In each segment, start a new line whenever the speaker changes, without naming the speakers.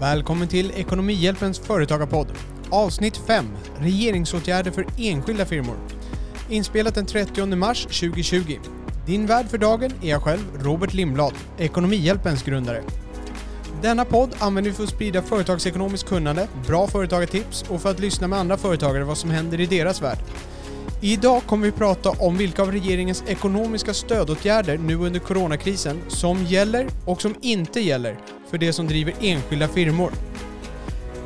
Välkommen till Ekonomihjälpens företagarpodd. Avsnitt 5. Regeringsåtgärder för enskilda firmor. Inspelat den 30 mars 2020. Din värd för dagen är jag själv, Robert Lindblad, Ekonomihjälpens grundare. Denna podd använder vi för att sprida företagsekonomiskt kunnande, bra företagartips och för att lyssna med andra företagare vad som händer i deras värld. Idag kommer vi prata om vilka av regeringens ekonomiska stödåtgärder nu under coronakrisen som gäller och som inte gäller för det som driver enskilda firmor.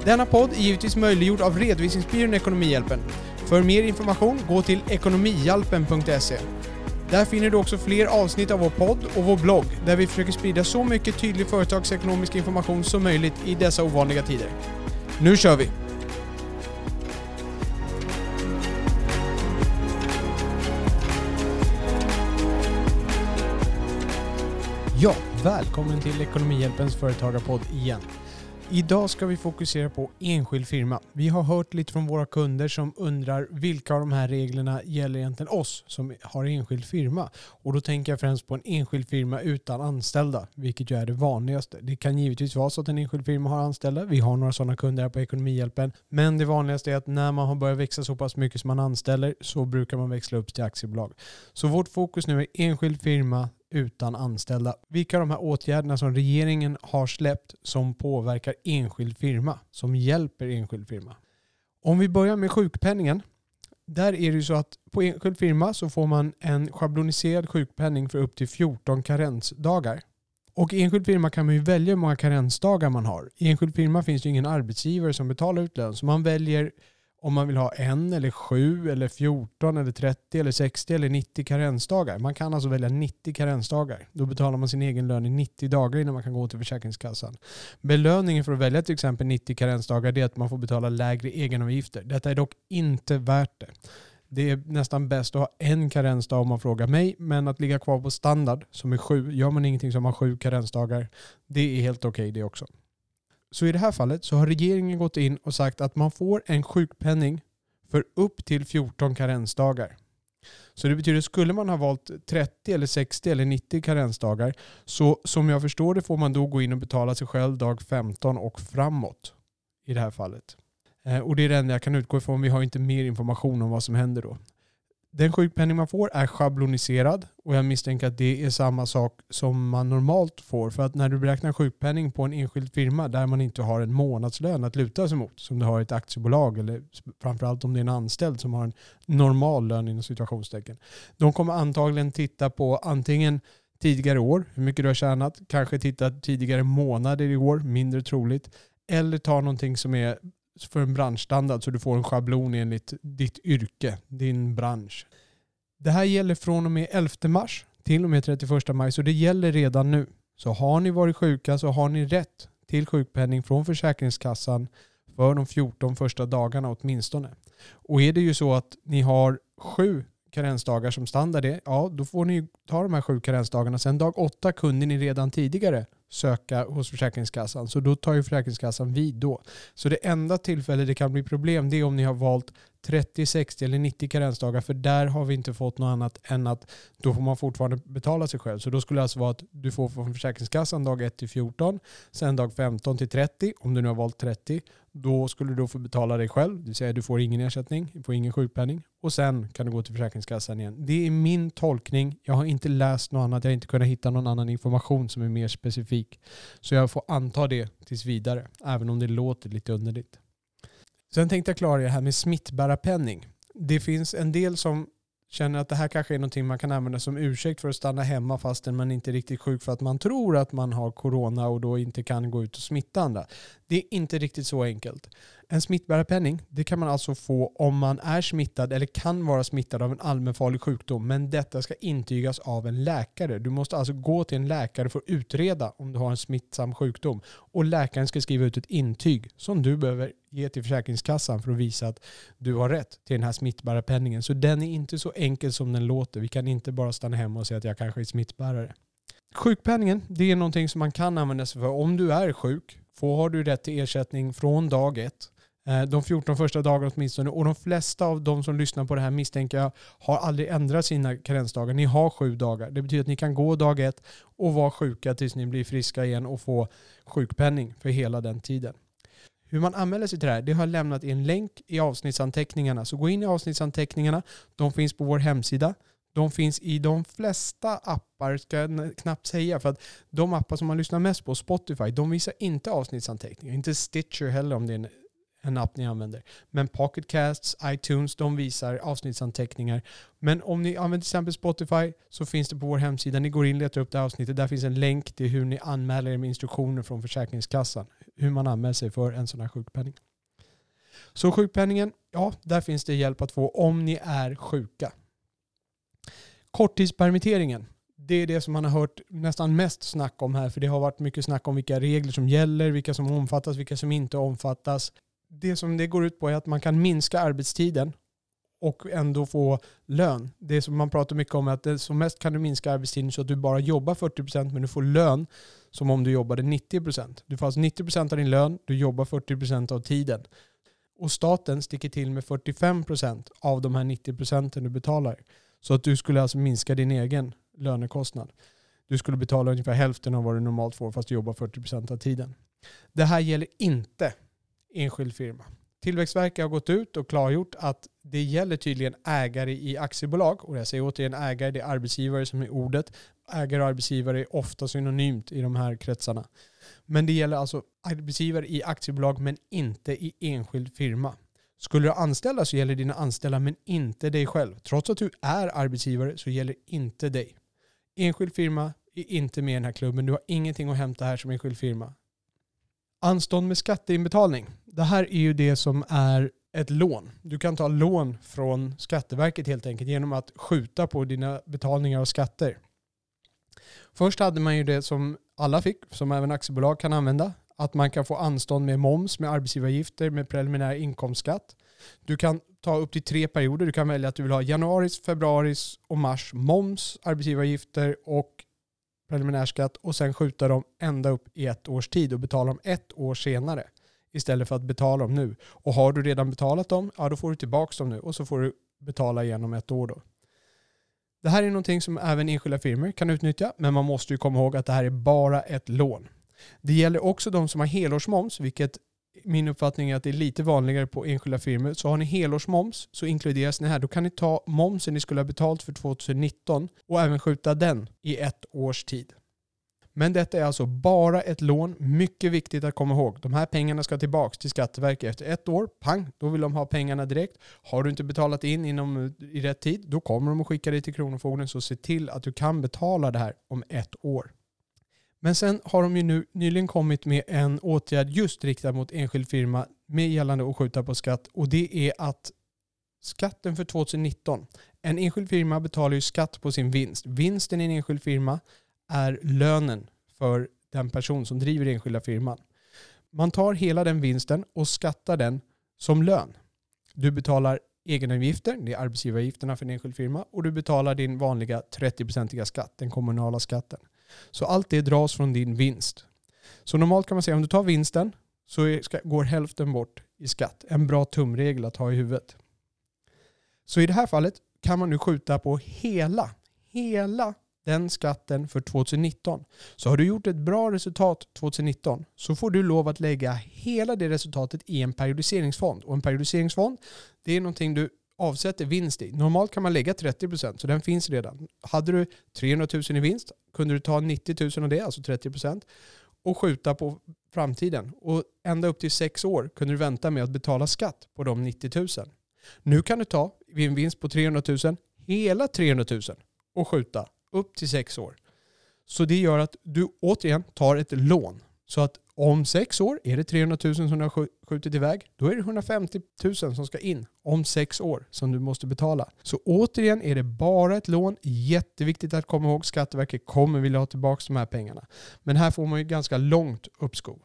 Denna podd är givetvis möjliggjord av redovisningsbyrån Ekonomihjälpen. För mer information, gå till ekonomihjälpen.se. Där finner du också fler avsnitt av vår podd och vår blogg där vi försöker sprida så mycket tydlig företagsekonomisk information som möjligt i dessa ovanliga tider. Nu kör vi! Ja, välkommen till Ekonomihjälpens företagarpodd igen. Idag ska vi fokusera på enskild firma. Vi har hört lite från våra kunder som undrar vilka av de här reglerna gäller egentligen oss som har enskild firma. Och då tänker jag främst på en enskild firma utan anställda, vilket ju är det vanligaste. Det kan givetvis vara så att en enskild firma har anställda. Vi har några sådana kunder här på Ekonomihjälpen. Men det vanligaste är att när man har börjat växa så pass mycket som man anställer så brukar man växla upp till aktiebolag. Så vårt fokus nu är enskild firma utan anställda. Vilka av de här åtgärderna som regeringen har släppt som påverkar enskild firma, som hjälper enskild firma? Om vi börjar med sjukpenningen. Där är det ju så att på enskild firma så får man en schabloniserad sjukpenning för upp till 14 karensdagar. Och i enskild firma kan man ju välja hur många karensdagar man har. I enskild firma finns det ju ingen arbetsgivare som betalar ut lön, så man väljer om man vill ha en eller sju eller 14 eller 30 eller 60 eller 90 karensdagar. Man kan alltså välja 90 karensdagar. Då betalar man sin egen lön i 90 dagar innan man kan gå till Försäkringskassan. Belöningen för att välja till exempel 90 karensdagar är att man får betala lägre egenavgifter. Detta är dock inte värt det. Det är nästan bäst att ha en karensdag om man frågar mig, men att ligga kvar på standard som är sju, gör man ingenting som har sju karensdagar, det är helt okej okay det också. Så i det här fallet så har regeringen gått in och sagt att man får en sjukpenning för upp till 14 karensdagar. Så det betyder, skulle man ha valt 30 eller 60 eller 90 karensdagar så som jag förstår det får man då gå in och betala sig själv dag 15 och framåt i det här fallet. Eh, och det är det enda jag kan utgå ifrån. Vi har inte mer information om vad som händer då. Den sjukpenning man får är schabloniserad och jag misstänker att det är samma sak som man normalt får. För att när du beräknar sjukpenning på en enskild firma där man inte har en månadslön att luta sig mot, som du har i ett aktiebolag eller framförallt om det är en anställd som har en normal lön inom situationstecken. De kommer antagligen titta på antingen tidigare år, hur mycket du har tjänat, kanske titta tidigare månader i år, mindre troligt, eller ta någonting som är för en branschstandard så du får en schablon enligt ditt yrke, din bransch. Det här gäller från och med 11 mars till och med 31 maj så det gäller redan nu. Så har ni varit sjuka så har ni rätt till sjukpenning från Försäkringskassan för de 14 första dagarna åtminstone. Och är det ju så att ni har sju karensdagar som standard är, ja då får ni ta de här sju karensdagarna. Sen dag åtta kunde ni redan tidigare söka hos Försäkringskassan. Så då tar ju Försäkringskassan vid då. Så det enda tillfälle det kan bli problem det är om ni har valt 30, 60 eller 90 karensdagar för där har vi inte fått något annat än att då får man fortfarande betala sig själv. Så då skulle det alltså vara att du får från Försäkringskassan dag 1 till 14, sen dag 15 till 30 om du nu har valt 30. Då skulle du då få betala dig själv, det vill säga du får ingen ersättning, du får ingen sjukpenning och sen kan du gå till Försäkringskassan igen. Det är min tolkning. Jag har inte läst något annat, jag har inte kunnat hitta någon annan information som är mer specifik. Så jag får anta det tills vidare, även om det låter lite underligt. Sen tänkte jag klara det här med smittbärarpenning. Det finns en del som känner att det här kanske är någonting man kan använda som ursäkt för att stanna hemma fastän man inte är riktigt sjuk för att man tror att man har corona och då inte kan gå ut och smitta andra. Det är inte riktigt så enkelt. En smittbärarpenning det kan man alltså få om man är smittad eller kan vara smittad av en allmänfarlig sjukdom men detta ska intygas av en läkare. Du måste alltså gå till en läkare för att utreda om du har en smittsam sjukdom och läkaren ska skriva ut ett intyg som du behöver ge till Försäkringskassan för att visa att du har rätt till den här smittbärarpenningen. Så den är inte så enkel som den låter. Vi kan inte bara stanna hemma och säga att jag kanske är smittbärare. Sjukpenningen det är någonting som man kan använda sig för om du är sjuk. Får har du rätt till ersättning från dag ett Eh, de 14 första dagarna åtminstone. Och de flesta av de som lyssnar på det här misstänker jag har aldrig ändrat sina karensdagar. Ni har sju dagar. Det betyder att ni kan gå dag ett och vara sjuka tills ni blir friska igen och få sjukpenning för hela den tiden. Hur man anmäler sig till det här, det har jag lämnat i en länk i avsnittsanteckningarna. Så gå in i avsnittsanteckningarna. De finns på vår hemsida. De finns i de flesta appar, ska jag knappt säga, för att de appar som man lyssnar mest på, Spotify, de visar inte avsnittsanteckningar. Inte Stitcher heller om det är en, en app ni använder. Men pocketcasts, iTunes, de visar avsnittsanteckningar. Men om ni använder till exempel Spotify så finns det på vår hemsida. Ni går in och letar upp det här avsnittet. Där finns en länk till hur ni anmäler er med instruktioner från Försäkringskassan. Hur man anmäler sig för en sån här sjukpenning. Så sjukpenningen, ja, där finns det hjälp att få om ni är sjuka. Korttidspermitteringen. Det är det som man har hört nästan mest snack om här, för det har varit mycket snack om vilka regler som gäller, vilka som omfattas, vilka som inte omfattas. Det som det går ut på är att man kan minska arbetstiden och ändå få lön. Det som man pratar mycket om är att som mest kan du minska arbetstiden så att du bara jobbar 40% men du får lön som om du jobbade 90%. Du får alltså 90% av din lön, du jobbar 40% av tiden. Och staten sticker till med 45% av de här 90% du betalar. Så att du skulle alltså minska din egen lönekostnad. Du skulle betala ungefär hälften av vad du normalt får fast du jobbar 40% av tiden. Det här gäller inte enskild firma. Tillväxtverket har gått ut och klargjort att det gäller tydligen ägare i aktiebolag. Och jag säger återigen ägare, det är arbetsgivare som är ordet. Ägare och arbetsgivare är ofta synonymt i de här kretsarna. Men det gäller alltså arbetsgivare i aktiebolag men inte i enskild firma. Skulle du anställa så gäller dina anställda men inte dig själv. Trots att du är arbetsgivare så gäller inte dig. Enskild firma är inte med i den här klubben. Du har ingenting att hämta här som enskild firma. Anstånd med skatteinbetalning. Det här är ju det som är ett lån. Du kan ta lån från Skatteverket helt enkelt genom att skjuta på dina betalningar av skatter. Först hade man ju det som alla fick, som även aktiebolag kan använda att man kan få anstånd med moms, med arbetsgivaravgifter, med preliminär inkomstskatt. Du kan ta upp till tre perioder. Du kan välja att du vill ha januaris, februaris och mars moms, arbetsgivaravgifter och preliminärskatt och sen skjuta dem ända upp i ett års tid och betala dem ett år senare istället för att betala dem nu. Och har du redan betalat dem, ja då får du tillbaka dem nu och så får du betala igen om ett år då. Det här är någonting som även enskilda firmor kan utnyttja, men man måste ju komma ihåg att det här är bara ett lån. Det gäller också de som har helårsmoms, vilket min uppfattning är att det är lite vanligare på enskilda firmor. Så har ni helårsmoms så inkluderas ni här. Då kan ni ta momsen ni skulle ha betalt för 2019 och även skjuta den i ett års tid. Men detta är alltså bara ett lån. Mycket viktigt att komma ihåg. De här pengarna ska tillbaka till Skatteverket efter ett år. Pang, då vill de ha pengarna direkt. Har du inte betalat in inom i rätt tid, då kommer de att skicka dig till Kronofogden. Så se till att du kan betala det här om ett år. Men sen har de ju nu nyligen kommit med en åtgärd just riktad mot enskild firma med gällande att skjuta på skatt och det är att skatten för 2019. En enskild firma betalar ju skatt på sin vinst. Vinsten i en enskild firma är lönen för den person som driver enskilda firman. Man tar hela den vinsten och skattar den som lön. Du betalar egenavgifter, det är arbetsgivaravgifterna för en enskild firma, och du betalar din vanliga 30-procentiga skatt, den kommunala skatten. Så allt det dras från din vinst. Så normalt kan man säga om du tar vinsten så går hälften bort i skatt. En bra tumregel att ha i huvudet. Så i det här fallet kan man nu skjuta på hela, hela den skatten för 2019. Så har du gjort ett bra resultat 2019 så får du lov att lägga hela det resultatet i en periodiseringsfond. Och en periodiseringsfond det är någonting du avsätter vinst i. Normalt kan man lägga 30% så den finns redan. Hade du 300 000 i vinst kunde du ta 90 000 av det, alltså 30% och skjuta på framtiden. Och ända upp till sex år kunde du vänta med att betala skatt på de 90 000. Nu kan du ta vid en vinst på 300 000 hela 300 000 och skjuta upp till sex år. Så det gör att du återigen tar ett lån. Så att om sex år är det 300 000 som du har skjutit iväg. Då är det 150 000 som ska in om sex år som du måste betala. Så återigen är det bara ett lån. Jätteviktigt att komma ihåg. Skatteverket kommer vilja ha tillbaka de här pengarna. Men här får man ju ganska långt uppskov.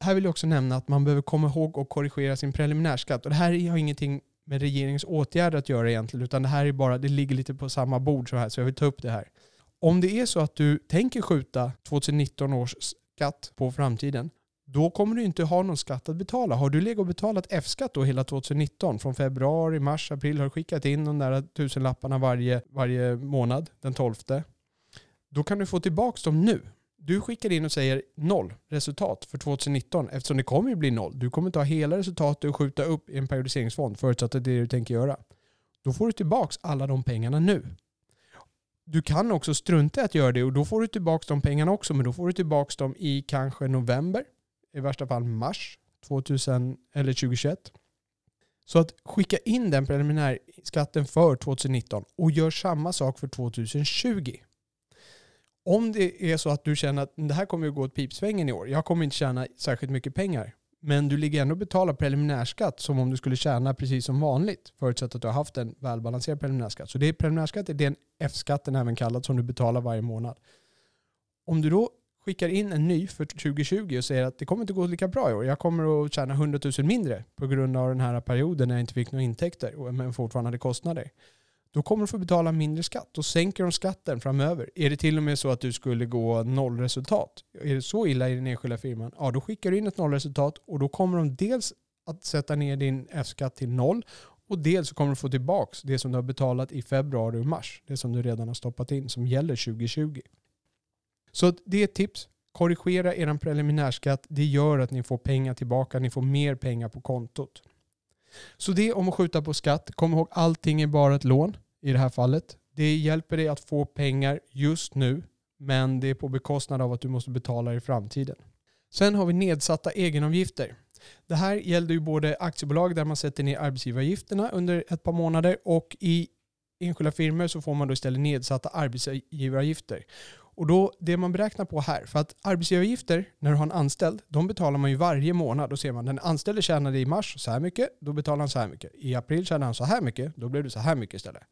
Här vill jag också nämna att man behöver komma ihåg och korrigera sin preliminärskatt. Och det här har ingenting med regeringens åtgärder att göra egentligen, utan det här är bara, det ligger lite på samma bord så här, så jag vill ta upp det här. Om det är så att du tänker skjuta 2019 års skatt på framtiden, då kommer du inte ha någon skatt att betala. Har du legat och betalat F-skatt då hela 2019, från februari, mars, april, har du skickat in de där tusenlapparna varje, varje månad, den 12, då kan du få tillbaka dem nu. Du skickar in och säger noll resultat för 2019 eftersom det kommer ju bli noll. Du kommer ta hela resultatet och skjuta upp i en periodiseringsfond förutsatt att det är det du tänker göra. Då får du tillbaka alla de pengarna nu. Du kan också strunta i att göra det och då får du tillbaka de pengarna också men då får du tillbaka dem i kanske november, i värsta fall mars 2000, eller 2021. Så att skicka in den preliminärskatten för 2019 och gör samma sak för 2020 om det är så att du känner att det här kommer att gå åt pipsvängen i år, jag kommer inte tjäna särskilt mycket pengar, men du ligger ändå och betalar preliminärskatt som om du skulle tjäna precis som vanligt, förutsatt att du har haft en välbalanserad preliminärskatt. Så det är preliminärskatt är den F-skatten även kallad som du betalar varje månad. Om du då skickar in en ny för 2020 och säger att det kommer inte gå lika bra i år, jag kommer att tjäna 100 000 mindre på grund av den här perioden när jag inte fick några intäkter men fortfarande hade kostnader då kommer du få betala mindre skatt. Då sänker de skatten framöver. Är det till och med så att du skulle gå nollresultat, är det så illa i den enskilda firman, ja då skickar du in ett nollresultat och då kommer de dels att sätta ner din F-skatt till noll och dels så kommer du få tillbaka det som du har betalat i februari och mars. Det som du redan har stoppat in som gäller 2020. Så det är ett tips. Korrigera er preliminärskatt. Det gör att ni får pengar tillbaka. Ni får mer pengar på kontot. Så det om att skjuta på skatt. Kom ihåg, allting är bara ett lån i det här fallet. Det hjälper dig att få pengar just nu, men det är på bekostnad av att du måste betala i framtiden. Sen har vi nedsatta egenavgifter. Det här gällde ju både aktiebolag där man sätter ner arbetsgivaravgifterna under ett par månader och i enskilda firmor så får man då istället nedsatta arbetsgivaravgifter. Och då, det man beräknar på här, för att arbetsgivaravgifter när du har en anställd, de betalar man ju varje månad. Då ser man den anställde tjänade i mars så här mycket, då betalar han så här mycket. I april tjänade han så här mycket, då blev det så här mycket istället.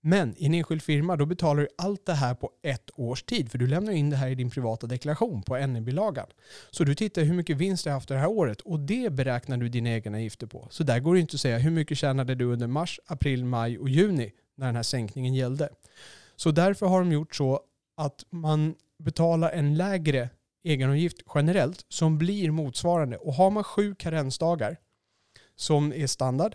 Men i en enskild firma då betalar du allt det här på ett års tid. För du lämnar in det här i din privata deklaration på NE-bilagan. Så du tittar hur mycket vinst du har haft det här året och det beräknar du dina egna gifter på. Så där går det inte att säga hur mycket tjänade du under mars, april, maj och juni när den här sänkningen gällde. Så därför har de gjort så att man betalar en lägre egenavgift generellt som blir motsvarande. Och har man sju karensdagar som är standard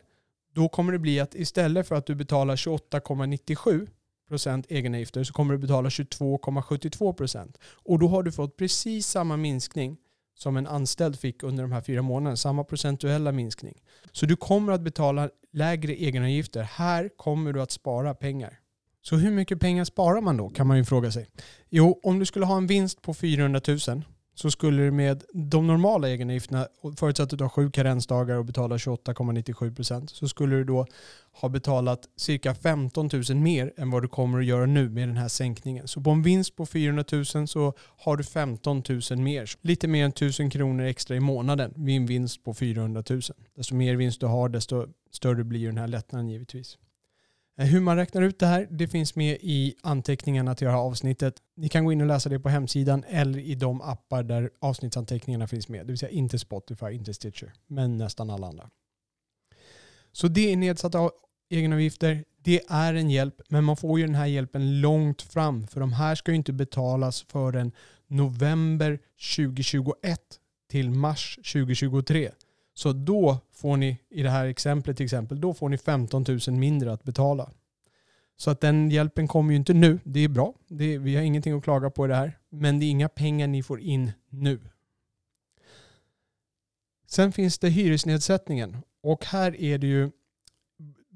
då kommer det bli att istället för att du betalar 28,97 procent egenavgifter så kommer du betala 22,72 procent. Och då har du fått precis samma minskning som en anställd fick under de här fyra månaderna. Samma procentuella minskning. Så du kommer att betala lägre egenavgifter. Här kommer du att spara pengar. Så hur mycket pengar sparar man då kan man ju fråga sig. Jo, om du skulle ha en vinst på 400 000 så skulle du med de normala egenavgifterna, förutsatt att du har sju karensdagar och betalar 28,97%, så skulle du då ha betalat cirka 15 000 mer än vad du kommer att göra nu med den här sänkningen. Så på en vinst på 400 000 så har du 15 000 mer. Lite mer än 1000 kronor extra i månaden vid en vinst på 400 000. Desto mer vinst du har, desto större blir den här lättnaden givetvis. Eh, hur man räknar ut det här, det finns med i anteckningarna till det här avsnittet. Ni kan gå in och läsa det på hemsidan eller i de appar där avsnittsanteckningarna finns med. Det vill säga inte Spotify, inte Stitcher, men nästan alla andra. Så det är nedsatta egenavgifter. Det är en hjälp, men man får ju den här hjälpen långt fram. För de här ska ju inte betalas förrän november 2021 till mars 2023. Så då får ni, i det här exemplet till exempel, då får ni 15 000 mindre att betala. Så att den hjälpen kommer ju inte nu. Det är bra. Det vi har ingenting att klaga på i det här. Men det är inga pengar ni får in nu. Sen finns det hyresnedsättningen. Och här är det ju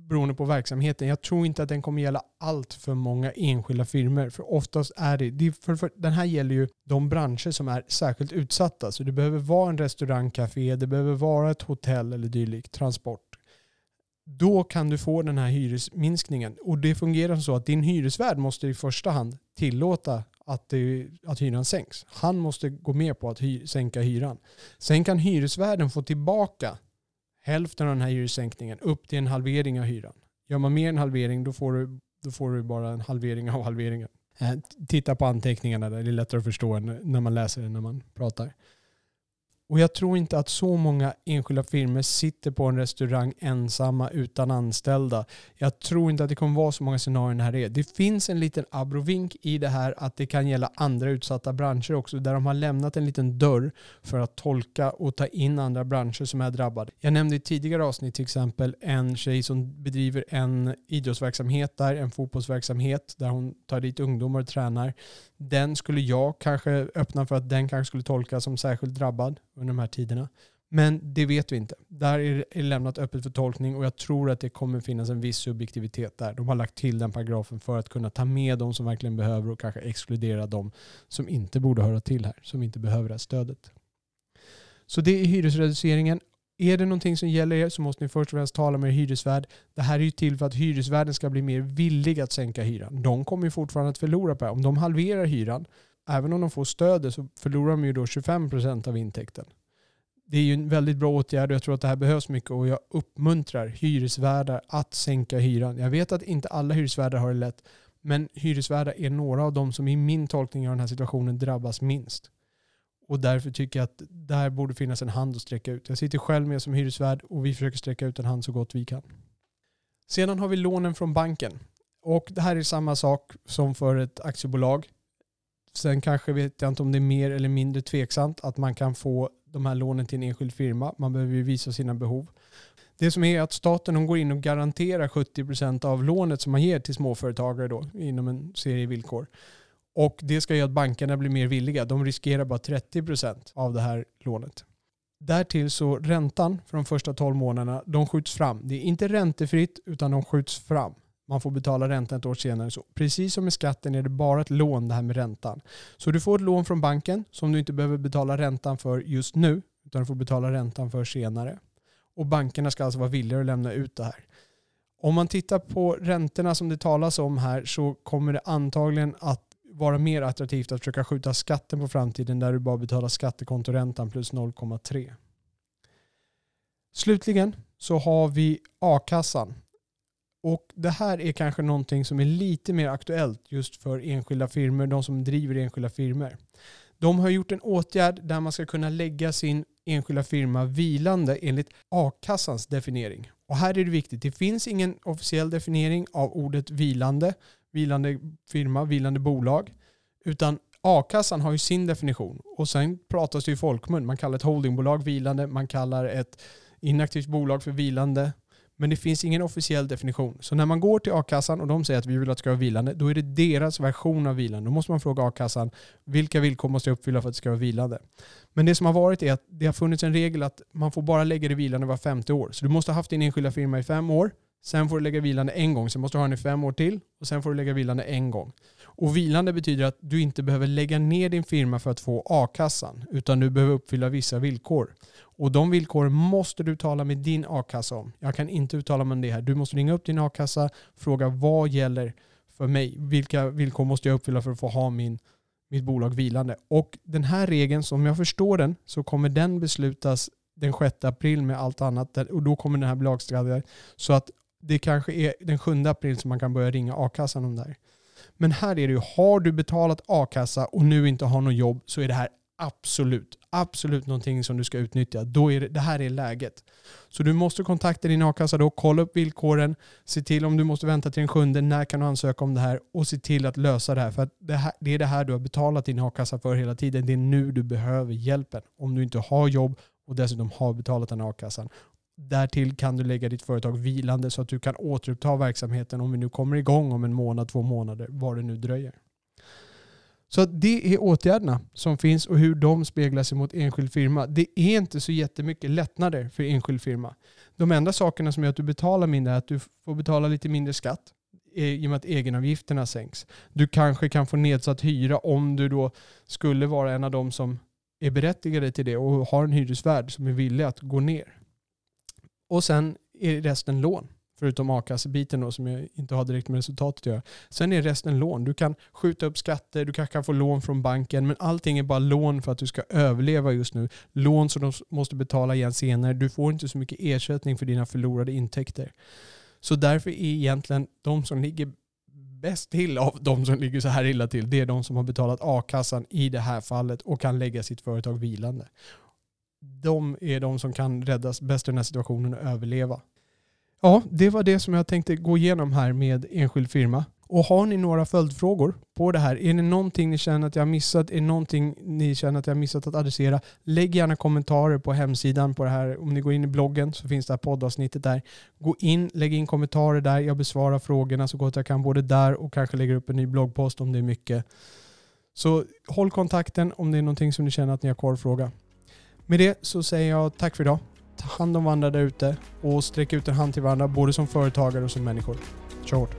beroende på verksamheten. Jag tror inte att den kommer gälla allt för många enskilda firmor. För oftast är det, det för, för, den här gäller ju de branscher som är särskilt utsatta. Så det behöver vara en restaurang, café, det behöver vara ett hotell eller dylikt, transport. Då kan du få den här hyresminskningen. Och det fungerar så att din hyresvärd måste i första hand tillåta att, det, att hyran sänks. Han måste gå med på att hy, sänka hyran. Sen kan hyresvärden få tillbaka hälften av den här hyressänkningen upp till en halvering av hyran. Gör man mer än halvering då får du, då får du bara en halvering av halveringen. Eh, titta på anteckningarna där, det är lättare att förstå när man läser det när man pratar. Och jag tror inte att så många enskilda firmor sitter på en restaurang ensamma utan anställda. Jag tror inte att det kommer vara så många scenarion här är. Det finns en liten abrovink i det här att det kan gälla andra utsatta branscher också där de har lämnat en liten dörr för att tolka och ta in andra branscher som är drabbade. Jag nämnde i tidigare avsnitt till exempel en tjej som bedriver en idrottsverksamhet där, en fotbollsverksamhet där hon tar dit ungdomar och tränar. Den skulle jag kanske öppna för att den kanske skulle tolkas som särskilt drabbad under de här tiderna. Men det vet vi inte. Där är det lämnat öppet för tolkning och jag tror att det kommer finnas en viss subjektivitet där. De har lagt till den paragrafen för att kunna ta med de som verkligen behöver och kanske exkludera de som inte borde höra till här, som inte behöver det här stödet. Så det är hyresreduceringen. Är det någonting som gäller er så måste ni först och främst tala med er hyresvärd. Det här är ju till för att hyresvärden ska bli mer villig att sänka hyran. De kommer ju fortfarande att förlora på det. Om de halverar hyran, även om de får stödet så förlorar de ju då 25% av intäkten. Det är ju en väldigt bra åtgärd och jag tror att det här behövs mycket och jag uppmuntrar hyresvärdar att sänka hyran. Jag vet att inte alla hyresvärdar har det lätt, men hyresvärdar är några av de som i min tolkning av den här situationen drabbas minst. Och därför tycker jag att där borde finnas en hand att sträcka ut. Jag sitter själv med som hyresvärd och vi försöker sträcka ut en hand så gott vi kan. Sedan har vi lånen från banken. Och det här är samma sak som för ett aktiebolag. Sen kanske vet jag inte om det är mer eller mindre tveksamt att man kan få de här lånen till en enskild firma. Man behöver ju visa sina behov. Det som är att staten går in och garanterar 70% av lånet som man ger till småföretagare då, inom en serie villkor. Och det ska göra att bankerna blir mer villiga. De riskerar bara 30% av det här lånet. Därtill så räntan för de första 12 månaderna, de skjuts fram. Det är inte räntefritt utan de skjuts fram. Man får betala räntan ett år senare. Så precis som med skatten är det bara ett lån det här med räntan. Så du får ett lån från banken som du inte behöver betala räntan för just nu utan du får betala räntan för senare. Och bankerna ska alltså vara villiga att lämna ut det här. Om man tittar på räntorna som det talas om här så kommer det antagligen att vara mer attraktivt att försöka skjuta skatten på framtiden där du bara betalar skattekontoräntan plus 0,3. Slutligen så har vi a-kassan. Och det här är kanske någonting som är lite mer aktuellt just för enskilda firmor, de som driver enskilda firmor. De har gjort en åtgärd där man ska kunna lägga sin enskilda firma vilande enligt a-kassans definiering. Och här är det viktigt, det finns ingen officiell definiering av ordet vilande, vilande firma, vilande bolag, utan a-kassan har ju sin definition. Och sen pratas det i folkmun, man kallar ett holdingbolag vilande, man kallar ett inaktivt bolag för vilande, men det finns ingen officiell definition. Så när man går till a-kassan och de säger att vi vill att det ska vara vilande, då är det deras version av vilande. Då måste man fråga a-kassan, vilka villkor måste jag uppfylla för att det ska vara vilande? Men det som har varit är att det har funnits en regel att man får bara lägga det vilande var femte år. Så du måste ha haft din enskilda firma i fem år, sen får du lägga vilande en gång, sen måste du ha den i fem år till och sen får du lägga vilande en gång. Och vilande betyder att du inte behöver lägga ner din firma för att få a-kassan, utan du behöver uppfylla vissa villkor. Och de villkoren måste du tala med din a-kassa om. Jag kan inte uttala mig om det här. Du måste ringa upp din a-kassa, fråga vad gäller för mig? Vilka villkor måste jag uppfylla för att få ha min, mitt bolag vilande? Och den här regeln, som jag förstår den, så kommer den beslutas den 6 april med allt annat och då kommer den här bli lagstadgad. Så att det kanske är den 7 april som man kan börja ringa a-kassan om det här. Men här är det ju, har du betalat a-kassa och nu inte har något jobb så är det här absolut, absolut någonting som du ska utnyttja. Då är det, det här är läget. Så du måste kontakta din a-kassa då, kolla upp villkoren, se till om du måste vänta till den sjunde, när kan du ansöka om det här och se till att lösa det här. För det, här, det är det här du har betalat din a-kassa för hela tiden. Det är nu du behöver hjälpen. Om du inte har jobb och dessutom har betalat den a-kassan. Därtill kan du lägga ditt företag vilande så att du kan återuppta verksamheten om vi nu kommer igång om en månad, två månader, vad det nu dröjer. Så det är åtgärderna som finns och hur de speglar sig mot enskild firma. Det är inte så jättemycket lättnader för enskild firma. De enda sakerna som gör att du betalar mindre är att du får betala lite mindre skatt i och med att egenavgifterna sänks. Du kanske kan få nedsatt hyra om du då skulle vara en av de som är berättigade till det och har en hyresvärd som är villig att gå ner. Och sen är resten lån. Förutom a-kassebiten då som jag inte har direkt med resultatet att göra. Sen är resten lån. Du kan skjuta upp skatter, du kanske kan få lån från banken, men allting är bara lån för att du ska överleva just nu. Lån som de måste betala igen senare. Du får inte så mycket ersättning för dina förlorade intäkter. Så därför är egentligen de som ligger bäst till av de som ligger så här illa till, det är de som har betalat a-kassan i det här fallet och kan lägga sitt företag vilande de är de som kan räddas bäst i den här situationen och överleva. Ja, det var det som jag tänkte gå igenom här med enskild firma. Och har ni några följdfrågor på det här, är det någonting ni känner att jag har missat, är det någonting ni känner att jag har missat att adressera, lägg gärna kommentarer på hemsidan på det här. Om ni går in i bloggen så finns det här poddavsnittet där. Gå in, lägg in kommentarer där, jag besvarar frågorna så gott jag kan både där och kanske lägger upp en ny bloggpost om det är mycket. Så håll kontakten om det är någonting som ni känner att ni har kvar att fråga. Med det så säger jag tack för idag. Ta hand om varandra där ute och sträck ut en hand till varandra både som företagare och som människor. Kör hårt!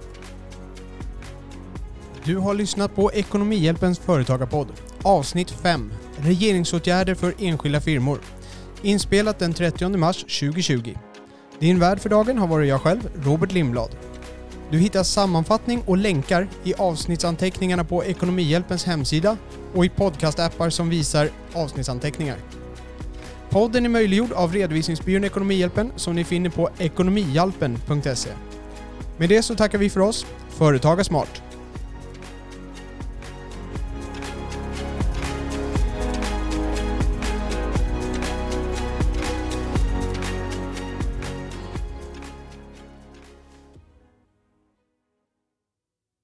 Du har lyssnat på Ekonomihjälpens företagarpodd. Avsnitt 5. Regeringsåtgärder för enskilda firmor. Inspelat den 30 mars 2020. Din värd för dagen har varit jag själv, Robert Lindblad. Du hittar sammanfattning och länkar i avsnittsanteckningarna på Ekonomihjälpens hemsida och i podcastappar som visar avsnittsanteckningar. Podden är möjliggjord av redovisningsbyrån Ekonomihjälpen som ni finner på ekonomihjälpen.se. Med det så tackar vi för oss. Företaga smart!